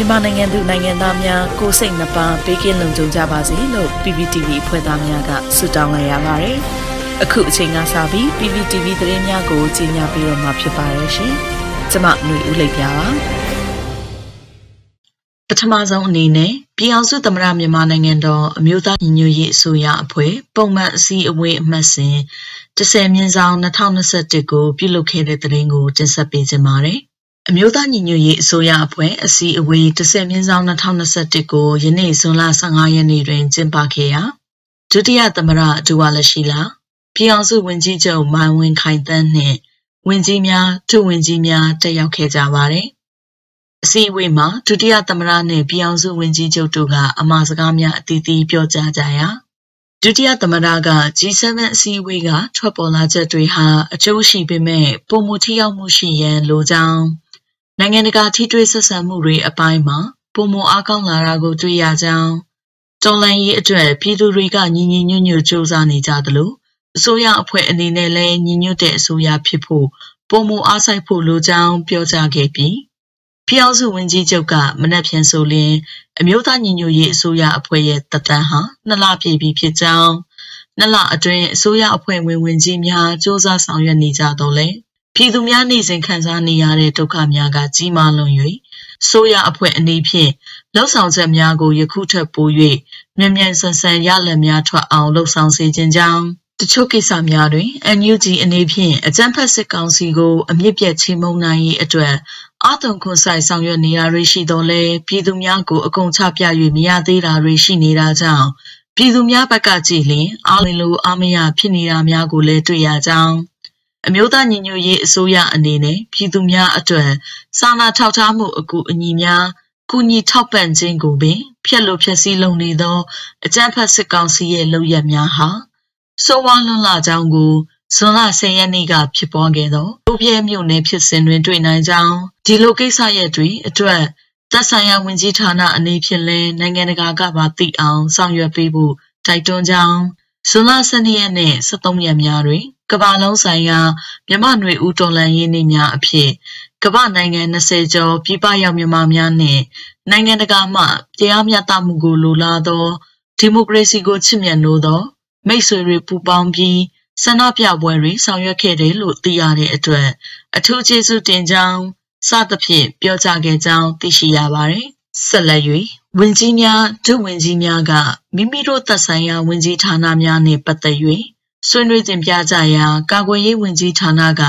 မြန်မာနိုင်ငံသူနိုင်ငံသားများကိုစိတ်နှပါဘေးကင်းလုံခြုံကြပါစေလို့ PPTV ဖွဲ့သားများကဆုတောင်းလိုက်ရပါတယ်။အခုအချိန်ကစပြီး PPTV သတင်းများကိုကြီးညာပြီးတော့မှာဖြစ်ပါရဲ့ရှင်။ကျွန်မຫນွေဦးလိပ်ပြပါပထမဆုံးအနေနဲ့ပြည်အောင်စုသမ္မတမြန်မာနိုင်ငံတော်အမျိုးသားညီညွတ်ရေးအစိုးရအဖွဲ့ပုံမှန်အစည်းအဝေးအမှတ်စဉ်10မြင်းဆောင်2021ကိုပြုလုပ်ခဲ့တဲ့သတင်းကိုတင်ဆက်ပေးခြင်းပါတယ် အမျိုးသားညီညွတ်ရေးအစိုးရအဖွဲ့အစည်းအဝေး10မြင်းဆောင်2021ကိုယနေ့ဇွန်လ15ရက်နေ့တွင်ကျင်းပခဲ့ရာဒုတိယသမ္မတဒူဝါလရှိလာပြည်အောင်စုဝန်ကြီးချုပ်မိုင်ဝင်းခိုင်တန်းနှင့်ဝန်ကြီးများဒုဝန်ကြီးများတက်ရောက်ခဲ့ကြပါတယ်။အစည်းအဝေးမှာဒုတိယသမ္မတနှင့်ပြည်အောင်စုဝန်ကြီးချုပ်တို့ကအမှာစကားများအသီးသီးပြောကြားကြရာဒုတိယသမ္မတက G7 အစည်းအဝေးကထွက်ပေါ်လာချက်တွေဟာအကျိုးရှိပေမဲ့ပုံမှုထိရောက်မှုရှိရန်လိုကြောင်း နိုင်ငံတကာထိတွေ့ဆက်ဆံမှုတွေအပိုင်းမှာပုံမအားကောင်းလာတာကိုတွေ့ရကြောင်းတော်လန်ရေးအတွက်ပြည်သူတွေကညီညီညွတ်ညွတ်စူးစမ်းနေကြသလိုအစိုးရအဖွဲ့အနေနဲ့လည်းညီညွတ်တဲ့အစိုးရဖြစ်ဖို့ပုံမအားစိုက်ဖို့လိုကြောင်းပြောကြားခဲ့ပြီးဖျောက်စုဝင်ကြီးချုပ်ကမနက်ဖြန်ဆိုလျင်အမျိုးသားညီညွတ်ရေးအစိုးရအဖွဲ့ရဲ့တတန်းဟာနှစ်လပြည့်ပြီဖြစ်ကြောင်းနှစ်လအတွင်းအစိုးရအဖွဲ့ဝင်ဝင်ကြီးများစ조사ဆောင်ရွက်နေကြတော့လေ ပြည်သူများနေစဉ်ခံစားနေရတဲ့ဒုက္ခများကကြီးမားလွန်၍ဆိုရအဖွဲ့အနေဖြင့်လှုပ်ဆောင်ချက်များကိုယခုထက်ပို၍မြန်မြန်ဆန်ဆန်ရလဒ်များထွက်အောင်လှုပ်ဆောင်စေခြင်းကြောင့်တချို့ကိစ္စများတွင် NUG အနေဖြင့်အကြမ်းဖက်စစ်ကောင်စီကိုအမြင့်ပြတ်ချေမှုန်းနိုင်ရေးအတွက်အာတုံခွန်ဆိုင်ဆောင်ရွက်နေရတွေရှိတော်လဲပြည်သူများကိုအကုန်ချပြ၍မရသေးတာတွေရှိနေတာကြောင့်ပြည်သူများဘက်ကကြည်လင်အားလင်းလိုအားမရဖြစ်နေတာများကိုလည်းတွေ့ရကြောင်း အမျိုးသားညီညွတ်ရေးအစိုးရအနေနဲ့ပြည်သူများအတွက်စာနာထောက်ထားမှုအကူအညီများကူညီထောက်ပံ့ခြင်းကိုပင်ဖျက်လို့ဖျက်ဆီးလုပ်နေသောအကြမ်းဖက်စစ်ကောင်စီရဲ့လုပ်ရက်များဟာစိုးဝါလွန်လာကြောင်းကိုဇွန်လ10ရက်နေ့ကဖြစ်ပွားခဲ့သောလူပြဲမြို့နယ်ဖြစ်စဉ်တွင်တွေ့နိုင်ကြောင်းဒီလိုကိစ္စရပ်တွေအတွက်သက်ဆိုင်ရာဝန်ကြီးဌာနအနေဖြင့်လည်းနိုင်ငံတကာကပါသိအောင်ဆောင်ရွက်ပေးဖို့တိုက်တွန်းကြောင်းဇွန်လ12ရက်နဲ့13ရက်များတွင် ကမ္ဘာလုံးဆိုင်ရာမြမနွေဦးတော်လှန်ရေးနေ့များအဖြစ်ကမ္ဘာနိုင်ငံ20ကျော်ပြည်ပရောက်မြန်မာများနှင့်နိုင်ငံတကာမှတရားမျှတမှုကိုလိုလားသောဒီမိုကရေစီကိုချစ်မြတ်နိုးသောမိတ်ဆွေတွေပူးပေါင်းပြီးဆန္ဒပြပွဲတွေဆောင်ရွက်ခဲ့တယ်လို့သိရတဲ့အတွက်အထူးကျေးဇူးတင်ကြောင်းစသဖြင့်ပြောကြားခဲ့ကြောင်းသိရှိရပါတယ်။ဆက်လက်၍ဝင်ကြီးများဒုဝင်ကြီးများကမိမိတို့သက်ဆိုင်ရာဝင်ကြီးဌာနများနှင့်ပတ်သက်၍ ဆွေးနွေးတင်ပြကြရာ ကာကွယ်ရေးဝန်ကြီးဌာနက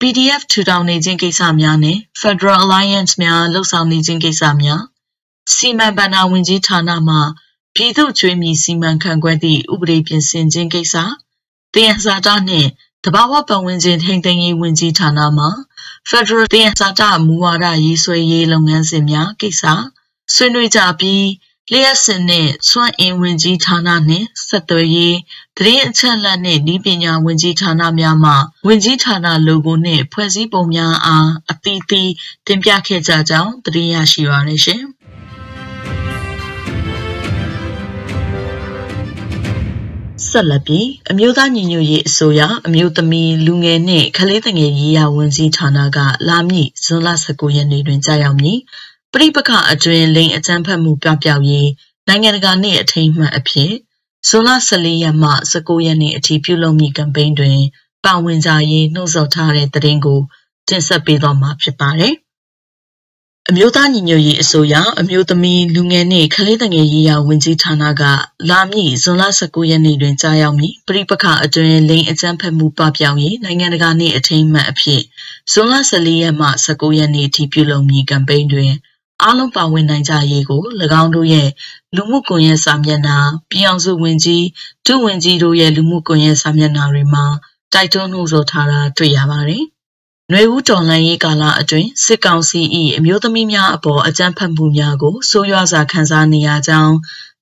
PDF ထူထောင်နေခြင်းကိစ္စများနဲ့ Federal Alliance များလှုပ်ဆောင်နေခြင်းကိစ္စများစီမံဘဏ္ဍာဝန်ကြီးဌာနမှပြည်သူ့ကျွေးမြီစီမံခန့်ခွဲသည့်ဥပဒေပြင်ဆင်ခြင်းကိစ္စတင်စာတာနှင့်တဘာဝပတ်ဝန်းကျင်ထိန်းသိမ်းရေးဝန်ကြီးဌာနမှ Federal တင်စာတာမူဝါဒရေးဆွဲရေးလုပ်ငန်းစဉ်များကိစ္စဆွေးနွေးကြပြီး လျှက်စင်နှင့်စွမ်းအင်ဝင်ကြီးဌာနနှင့်ဆက်သွယ်ရေးသတင်းအချက်အလက်နှင့်ဤပညာဝင်ကြီးဌာနများမှဝင်ကြီးဌာန logo နှင့်ဖွဲ့စည်းပုံများအားအသီးသီးတင်ပြခဲ့ကြကြောင်းသိရရှိပါရရှင်။ဆက်လက်ပြီးအမျိုးသားညီညွတ်ရေးအစိုးရအမျိုးသမီးလူငယ်နှင့်ကလေးငယ်ရေးရာဝန်ကြီးဌာနကလာမည့်ဇွန်လ19ရက်နေ့တွင်ကြာရောက်မည် ပရိပခအတွင်လိန်အကြမ်းဖက်မှုပြောက်ပြောက်ရေးနိုင်ငံတကာနေ့အထိမ်းအမှတ်အဖြစ်ဇွန်လ14ရက်မှ19ရက်နေ့အထိပြုလုပ်မည့်ကမ်ပိန်းတွင်ပါဝင်ကြရေးနှုတ်ဆော်ထားတဲ့သတင်းကိုတင်ဆက်ပေးတော့မှာဖြစ်ပါတယ်။အမျိုးသားညီညွတ်ရေးအစိုးရအမျိုးသမီးလူငယ်နှင့်ကလေးငယ်ရေးရာဝန်ကြီးဌာနကလာမည့်ဇွန်လ19ရက်နေ့တွင်ကြားရောက်မည့်ပြိပခအတွင်လိန်အကြမ်းဖက်မှုပပျောက်ရေးနိုင်ငံတကာနေ့အထိမ်းအမှတ်အဖြစ်ဇွန်လ14ရက်မှ19ရက်နေ့အထိပြုလုပ်မည့်ကမ်ပိန်းတွင် အားလုံးပါဝင်နိုင်ကြရေးကို၎င်းတို့ရဲ့လူမှုကွန်ရက်စာမျက်နှာပြည်အောင်စုဝင်ကြီးဒုဝန်ကြီးတို့ရဲ့လူမှုကွန်ရက်စာမျက်နှာတွေမှာတိုက်တွန်းနှိုးဆော်ထားတာတွေ့ရပါတယ်။ຫນွေဦးတော်လှန်ရေးကာလအတွင်းစစ်ကောင်စီ၏အမျိုးသမီးများအပေါ်အကြမ်းဖက်မှုများကိုဆိုးရွားစွာခံစားနေရကြောင်း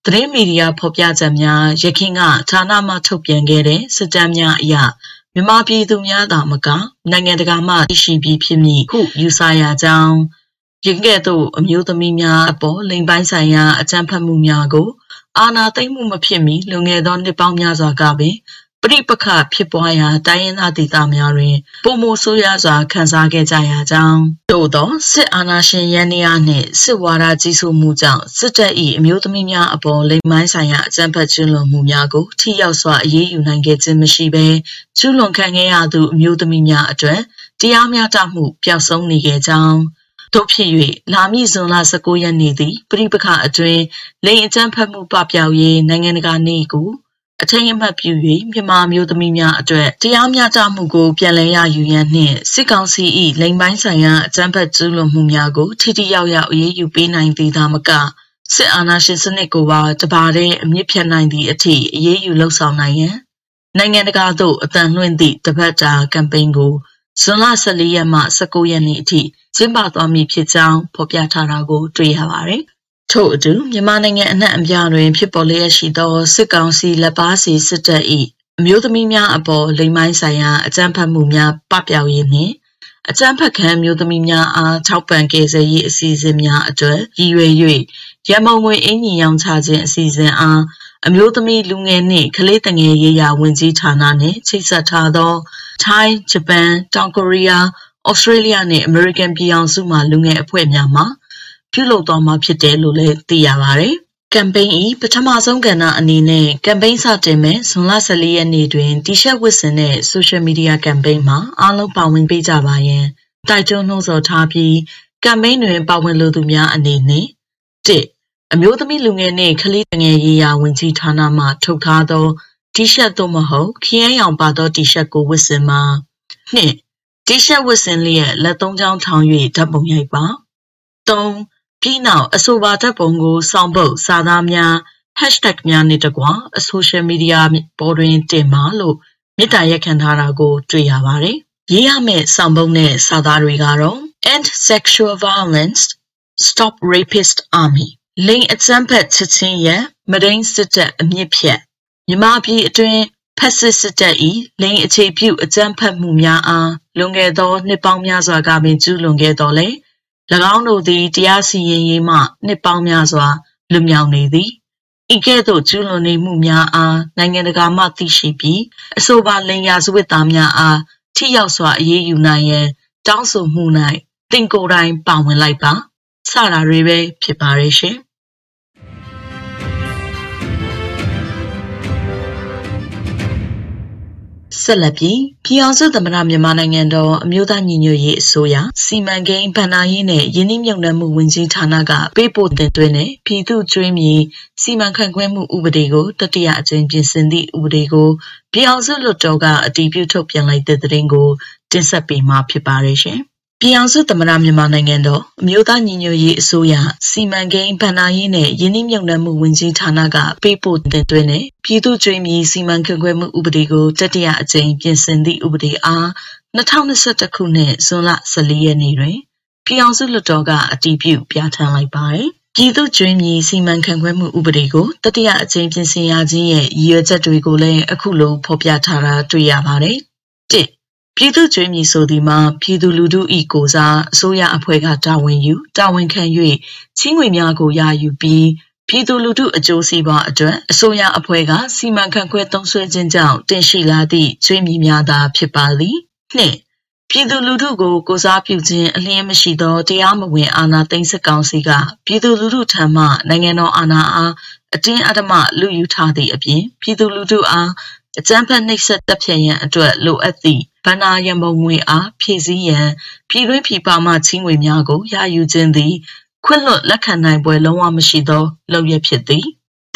သတင်းမီဒီယာဖော်ပြချက်များရခင်ကဌာနမှထုတ်ပြန်ခဲ့တဲ့စစ်တမ်းများအရမြန်မာပြည်သူများသာမကနိုင်ငံတကာမှသိရှိပြီးဖြစ်မည်ဟုယူဆရကြောင်း ယင်းကဲ့သို့အမျိုးသမီးများအပေါ်လိင်ပိုင်းဆိုင်ရာအကြမ်းဖက်မှုများကို အာဏာသိမ်းမှုမဖြစ်မီလွန်ခဲ့သောနှစ်ပေါင်းများစွာကပင်ပရိပခဖြစ်ပွားရာတိုင်းရင်းသားဒေသများတွင်ပုံမိုဆိုးရစွာခံစားခဲ့ကြရကြောင်းသို့သောစစ်အာဏာရှင်ရန်နေရနှင့်စစ်ဝါဒကြီးစိုးမှုကြောင့်စစ်တပ်၏အမျိုးသမီးများအပေါ်လိမ်မိုင်းဆိုင်ရာအကြမ်းဖက်ကျူးလွန်မှုများကိုထိရောက်စွာအရေးယူနိုင်ခဲ့ခြင်းမရှိဘဲကျူးလွန်ခံခဲ့ရသူအမျိုးသမီးများအတွက်တရားမျှတမှုပျောက်ဆုံးနေခဲ့ကြောင်း တို့ဖြစ်၍လာမည့်ဇွန်လ19ရက်နေ့သည်ပြိပခအတွင်းလိန်အကြမ်းဖက်မှုပပျောက်ရေးနိုင်ငံတကာနေ့ကိုအထိမ်းအမှတ်ပြု၍မြန်မာမျိုးသမီးများအတွက်တရားမျှတမှုကိုပြန်လည်ရယူရန်နှင့်စစ်ကောင်စီ၏လိမ်ပိုင်းဆိုင်ရာအကြမ်းဖက်ကျူးလွန်မှုများကိုထိထိရောက်ရောက်အရေးယူပေးနိုင်သည်သာမကစစ်အာဏာရှင်စနစ်ကိုပါတပါတဲ့အမြင့်ဖြတ်နိုင်သည့်အထိအရေးယူလှုပ်ဆောင်နိုင်ရန်နိုင်ငံတကာသို့အတန်လွှင့်သည့်တပတ်တာကမ်ပိန်းကို ဇွန်လ14ရက်မှ19ရက်နေ့အထိကျင်းပသွားမည်ဖြစ်ကြောင်းဖော်ပြထားတာကို တွေ့ရပါတယ်။ထို့အတူမြန်မာနိုင်ငံအနှံ့အပြားတွင် ဖြစ်ပေါ်လျက်ရှိသောစစ်ကောင်စီလက်ပါစီစစ်တပ်၏အမျိုးသမီးများအပေါ်လိမ်မိုင်းဆိုင်ရာအကြမ်းဖက်မှုများပပျောက်ရေးနှင့်အကြမ်းဖက်ခံမျိုးသမီးများအားထောက်ပံ့ကယ်ဆယ်ရေးအစီအစဉ်များအတွက်ရည်ရွယ်၍ရမုံငွေအင်ကြီးရောင်းချခြင်းအစီအစဉ်အား အမျိုးသမီးလူငယ်နှင့်ကလေးတငယ်ရေးရာဝန်ကြီးဌာနနှင့်ချိတ်ဆက်ထားသောထိုင်းဂျပန်တောင်ကိုရီးယားဩစတြေးလျနဲ့အမေရိကန်ပြည်အောင်စုမှလူငယ်အဖွဲ့များမှပြုလုပ်သွားမှာဖြစ်တယ်လို့လည်းသိရပါတယ်။ကမ်ပိန်းဤပထမဆုံးကဏ္ဍအနေနဲ့ကမ်ပိန်းစတင်မဲ့ဇွန်လ14ရက်နေ့တွင်တီရှပ်ဝစ်စင်တဲ့ social media campaign မှာအားလုံးပါဝင်ပေးကြပါရန်တိုက်တွန်းနှိုးဆော်ထားပြီးကမ်ပိန်းတွင်ပါဝင်လိုသူများအနေနဲ့1 အမျိုးသမီးလူငယ်နှင့်ကလေးငယ်ရေးရာဝန်ကြီးဌာနမှထုတ်ထားသောတီရှပ်သို့မဟုတ်ခရမ်းရောင်ပါသောတီရှပ်ကိုဝတ်ဆင်ပါ2တီရှပ်ဝတ်ဆင်လျက်လက်သုံးချောင်းထောင်၍ဓာတ်ပုံရိုက်ပါ3ပြီးနောက်အဆိုပါဓာတ်ပုံကိုစောင့်ပုတ်စာသားများ hashtag များနဲ့တကွာအဆိုရှယ်မီဒီယာပေါ်တွင်တင်ပါလို့မေတ္တာရက်ခံထားတာကိုတွေ့ရပါတယ်ရေးရမယ့်စောင့်ပုတ်နဲ့စာသားတွေကတော့ end sexual violence stop rapist army လိင်အကြမ်းဖက်ချက်ချင်းရန်မဒိန်စစ်တပ်အမြင့်ဖြတ်မြမပြည်အတွင်းဖက်စစ်စစ်တပ်၏လိင်အခြေပြုအကြမ်းဖက်မှုများအားလွန်ခဲ့သောနှစ်ပေါင်းများစွာကပင်ကျူးလွန်ခဲ့တော်လဲ၎င်းတို့သည်တရားစီရင်ရေးမှနှစ်ပေါင်းများစွာလွတ်မြောက်နေသည်ဤကဲ့သို့ကျူးလွန်နေမှုများအားနိုင်ငံတကာမှသိရှိပြီးအဆိုပါလိင်ရာဇဝတ်သားများအားထိရောက်စွာအရေးယူနိုင်ရန်တောင်းဆိုမှု၌တင်ကိုယ်တိုင်ပါဝင်လိုက်ပါ စတာတွေပဲဖြစ်ပါရဲ့ရှင်ဆက်လက်ပြီးပြည်အောင်စုသမ္မတမြန်မာနိုင်ငံတော်အမျိုးသားညီညွတ်ရေးအစိုးရစီမံကိန်းဗဏ္ဍာရေးနဲ့ယင်းနှိမ့်မြုံနှံမှုဝန်ကြီးဌာနကပေးပို့တင်သွင်းတဲ့ပြည်သူ့ကျွေးမြေစီမံခန့်ခွဲမှုဥပဒေကိုတတိယအကြိမ်ပြင်ဆင်သည့်ဥပဒေကိုပြည်အောင်စုလွှတ်တော်ကအတည်ပြုထုတ်ပြန်လိုက်တဲ့သတင်းကိုတင်ဆက်ပေးမှာဖြစ်ပါတယ်ရှင်။ ပြည်အောင်စုသမ္မတမြန်မာနိုင်ငံတော်အမျိုးသားညီညွတ်ရေးအစိုးရစီမံကိန်းဗဏ္ဍာရေးနဲ့ယင်းနှိမ့်မြုံနှံမှုဝန်ကြီးဌာနကပေးပို့တင်သွင်းတဲ့ပြည်သူ့ကျွေးမြီစီမံခန့်ခွဲမှုဥပဒေကိုတတိယအကြိမ်ပြင်ဆင်သည့်ဥပဒေအား2021ခုနှစ်ဇွန်လ14ရက်နေ့တွင်ပြည်အောင်စုလွှတ်တော်ကအတည်ပြုပြဋ္ဌာန်းလိုက်ပါတယ်။ပြည်သူ့ကျွေးမြီစီမံခန့်ခွဲမှုဥပဒေကိုတတိယအကြိမ်ပြင်ဆင်ရခြင်းရဲ့ရည်ရွယ်ချက်တွေကိုလည်းအခုလိုဖော်ပြထားတာတွေ့ရပါတယ်။1 ပြည်သူ့ကျွေးမြီဆိုသည်မှာပြည်သူလူထု၏ကိုစားအစိုးရအဖွဲ့ကတာဝန်ယူတာဝန်ခံ၍ချင်းငွေများကိုရယူပြီးပြည်သူလူထုအကျိုးစီးပွားအတွက်အစိုးရအဖွဲ့ကစီမံခန့်ခွဲသုံးစွဲခြင်းကြောင့်တင်ရှိလာသည့်ကျွေးမြီများသာဖြစ်ပါသည်နှစ်ပြည်သူလူထုကိုကိုစားပြုခြင်းအလျင်းမရှိသောတရားမဝင်အာဏာသိမ်းစစ်ကောင်စီကပြည်သူလူထုထံမှနိုင်ငံတော်အာဏာအားအတင်းအဓမ္မလူယူထားသည့်အပြင်ပြည်သူလူထုအားအကြမ်းဖက်နှိပ်စက်တပ်ဖြတ်ရန်အတွက်လိုအပ်သည့် ဗန္နာရမုံငွေအားဖြည့်ဆည်းရန်ပြည်တွင်းပြည်ပမှချင်းငွေများကိုရယူခြင်းသည်ခွင့်လွတ်လက်ခံနိုင်ပွဲလုံးဝမရှိသောလုပ်ရဖြစ်သည်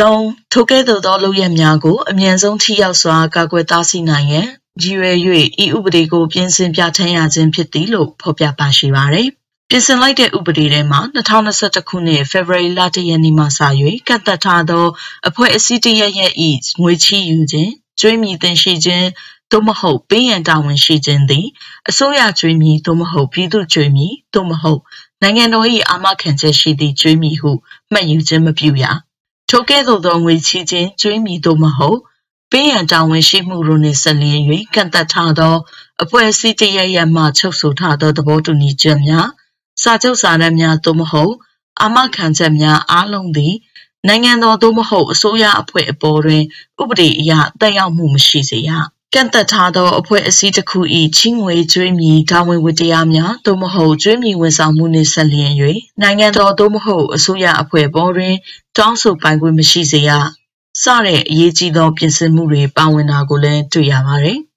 ၃ထိုကဲ့သို့သောလုပ်ရများကိုအမြန်ဆုံးထိရောက်စွာကာကွယ်တားဆီးနိုင်ရန်ရည်ရွယ်၍ဤဥပဒေကိုပြင်ဆင်ပြဋ္ဌာန်းရခြင်းဖြစ်သည်လို့ဖော်ပြပါရှိပါသည်ပြင်ဆင်လိုက်တဲ့ဥပဒေထဲမှာ2021ခုနှစ်ဖေဖော်ဝါရီလတရက်နေ့မှစ၍ကတ်သက်ထားသောအဖွဲ့အစည်းတရရဲ့ဤငွေချီးယူခြင်းကျွေးမြီတင်ရှိခြင်း သို့မဟုတ်ပေးရန်တာဝန်ရှိခြင်းသည်အစိုးရကျွေးမြီသို့မဟုတ်ပြည်သူကျွေးမြီသို့မဟုတ်နိုင်ငံတော်၏အာမခံချက်ရှိသည့်ကျွေးမြီဟုမှတ်ယူခြင်းမပြုရထိုကဲ့သို့သောငွေချီးခြင်းကျွေးမြီသို့မဟုတ်ပေးရန်တာဝန်ရှိမှုတို့နှင့်ဆက်လျင်း၍ကန့်သက်ထားသောအဖွဲ့အစည်းတရရမှချုပ်ဆိုထားသောသဘောတူညီချက်များစာချုပ်စာတမ်းများသို့မဟုတ်အာမခံချက်များအားလုံးသည်နိုင်ငံတော်သို့မဟုတ်အစိုးရအဖွဲ့အပေါ်တွင်ဥပဒေအရတက်ရောက်မှုမရှိစေရ ကန့်သက်ထားသောအဖွဲ့အစည်းတစ်ခု၏ချင်းငွေကျွေးမြီတာဝန်ဝတ္တရားများသို့မဟုတ်ကျွေးမြီဝန်ဆောင်မှုနှင့်ဆက်လျင်၍နိုင်ငံတော်သို့မဟုတ်အစိုးရအဖွဲ့ပေါ်တွင်တောင်းဆိုပိုင်ခွင့်မရှိစေရစတဲ့အရေးကြီးသောပြင်ဆင်မှုတွေပါဝင်တာကိုလည်းတွေ့ရပါတယ်။